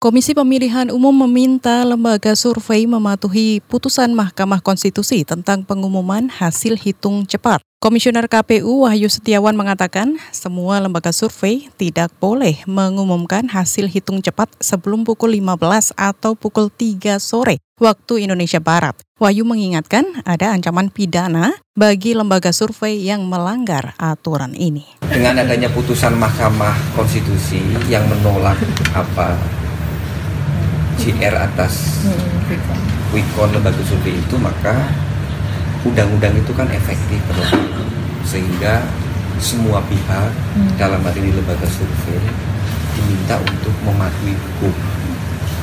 Komisi Pemilihan Umum meminta lembaga survei mematuhi putusan Mahkamah Konstitusi tentang pengumuman hasil hitung cepat. Komisioner KPU Wahyu Setiawan mengatakan semua lembaga survei tidak boleh mengumumkan hasil hitung cepat sebelum pukul 15 atau pukul 3 sore waktu Indonesia Barat. Wahyu mengingatkan ada ancaman pidana bagi lembaga survei yang melanggar aturan ini. Dengan adanya putusan Mahkamah Konstitusi yang menolak apa CR atas Wikon lembaga survei itu maka undang-undang itu kan efektif sehingga semua pihak hmm. dalam hal ini lembaga survei diminta untuk mematuhi hukum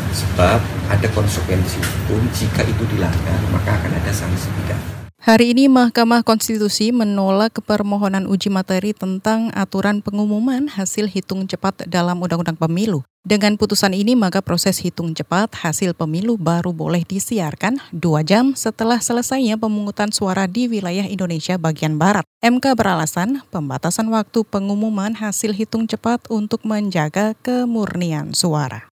sebab ada konsekuensi hukum jika itu dilanggar maka akan ada sanksi pidana. Hari ini Mahkamah Konstitusi menolak permohonan uji materi tentang aturan pengumuman hasil hitung cepat dalam Undang-Undang Pemilu. Dengan putusan ini, maka proses hitung cepat hasil pemilu baru boleh disiarkan dua jam setelah selesainya pemungutan suara di wilayah Indonesia bagian Barat. MK beralasan pembatasan waktu pengumuman hasil hitung cepat untuk menjaga kemurnian suara.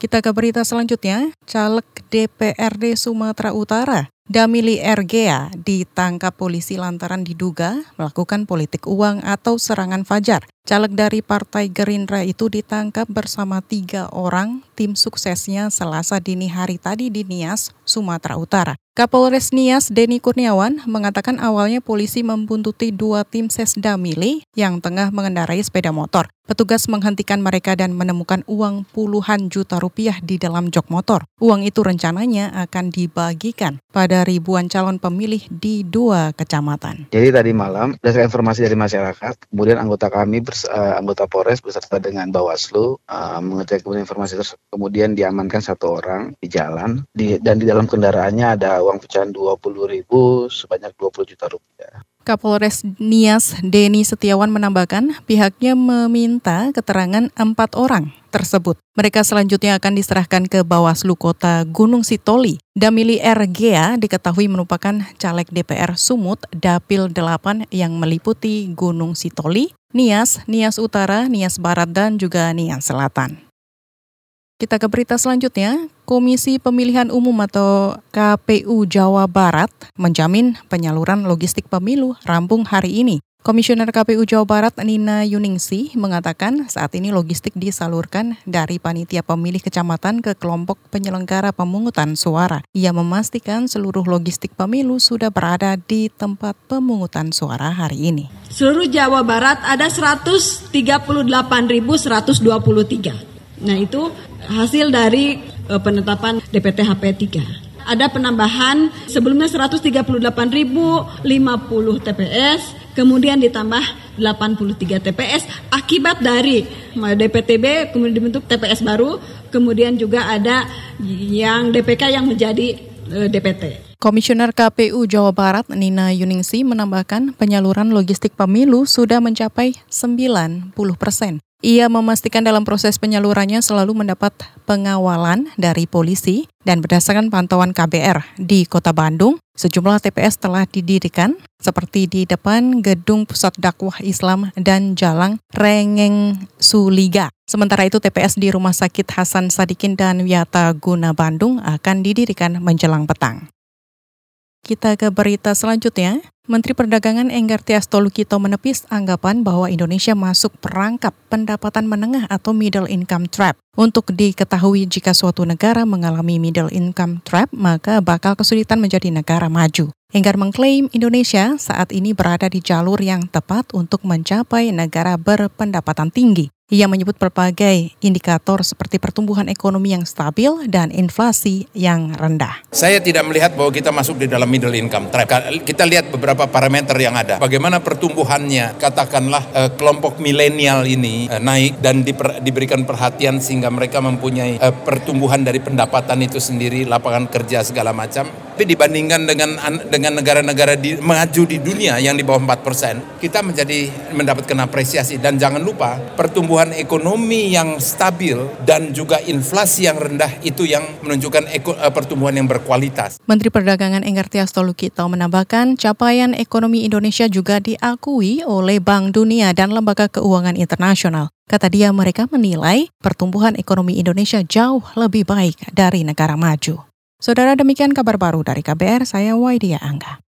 Kita ke berita selanjutnya, caleg DPRD Sumatera Utara Damili Ergea ditangkap polisi lantaran diduga melakukan politik uang atau serangan fajar. Caleg dari Partai Gerindra itu ditangkap bersama tiga orang tim suksesnya selasa dini hari tadi di Nias, Sumatera Utara. Kapolres Nias Denny Kurniawan mengatakan awalnya polisi membuntuti dua tim Sesda Mili yang tengah mengendarai sepeda motor. Petugas menghentikan mereka dan menemukan uang puluhan juta rupiah di dalam jok motor. Uang itu rencananya akan dibagikan pada ribuan calon pemilih di dua kecamatan. Jadi tadi malam, berdasarkan informasi dari masyarakat, kemudian anggota kami, bers, uh, anggota Polres beserta dengan Bawaslu, uh, mengecek informasi tersebut, kemudian diamankan satu orang di jalan, di, dan di dalam kendaraannya ada uang pecahan 20 ribu sebanyak 20 juta rupiah. Kapolres Nias Denny Setiawan menambahkan pihaknya meminta keterangan empat orang tersebut. Mereka selanjutnya akan diserahkan ke Bawaslu Kota Gunung Sitoli. Damili RGA diketahui merupakan caleg DPR Sumut Dapil 8 yang meliputi Gunung Sitoli, Nias, Nias Utara, Nias Barat, dan juga Nias Selatan. Kita ke berita selanjutnya. Komisi Pemilihan Umum atau KPU Jawa Barat menjamin penyaluran logistik pemilu rampung hari ini. Komisioner KPU Jawa Barat Nina Yuningsi mengatakan saat ini logistik disalurkan dari panitia pemilih kecamatan ke kelompok penyelenggara pemungutan suara. Ia memastikan seluruh logistik pemilu sudah berada di tempat pemungutan suara hari ini. Seluruh Jawa Barat ada 138.123. Nah itu hasil dari uh, penetapan DPTHP 3. Ada penambahan sebelumnya 138.050 TPS, kemudian ditambah 83 TPS akibat dari DPTB kemudian dibentuk TPS baru, kemudian juga ada yang DPK yang menjadi eh, DPT. Komisioner KPU Jawa Barat Nina Yuningsi menambahkan penyaluran logistik pemilu sudah mencapai 90 persen. Ia memastikan dalam proses penyalurannya selalu mendapat pengawalan dari polisi dan berdasarkan pantauan KBR di Kota Bandung, sejumlah TPS telah didirikan seperti di depan Gedung Pusat Dakwah Islam dan Jalan Rengeng Suliga. Sementara itu TPS di Rumah Sakit Hasan Sadikin dan Wiata Guna Bandung akan didirikan menjelang petang. Kita ke berita selanjutnya. Menteri Perdagangan Enggar Tias Tolukito menepis anggapan bahwa Indonesia masuk perangkap pendapatan menengah atau middle income trap. Untuk diketahui jika suatu negara mengalami middle income trap, maka bakal kesulitan menjadi negara maju. Enggar mengklaim Indonesia saat ini berada di jalur yang tepat untuk mencapai negara berpendapatan tinggi. Ia menyebut berbagai indikator seperti pertumbuhan ekonomi yang stabil dan inflasi yang rendah. Saya tidak melihat bahwa kita masuk di dalam middle income trap. Kita lihat beberapa parameter yang ada. Bagaimana pertumbuhannya, katakanlah eh, kelompok milenial ini eh, naik dan diper, diberikan perhatian sehingga mereka mempunyai eh, pertumbuhan dari pendapatan itu sendiri, lapangan kerja segala macam. Tapi dibandingkan dengan dengan negara-negara di, maju di dunia yang di bawah 4%, kita menjadi mendapatkan apresiasi dan jangan lupa pertumbuhan pertumbuhan ekonomi yang stabil dan juga inflasi yang rendah itu yang menunjukkan uh, pertumbuhan yang berkualitas. Menteri Perdagangan Enggartia Stolukito menambahkan capaian ekonomi Indonesia juga diakui oleh Bank Dunia dan Lembaga Keuangan Internasional. Kata dia mereka menilai pertumbuhan ekonomi Indonesia jauh lebih baik dari negara maju. Saudara demikian kabar baru dari KBR, saya Waidia Angga.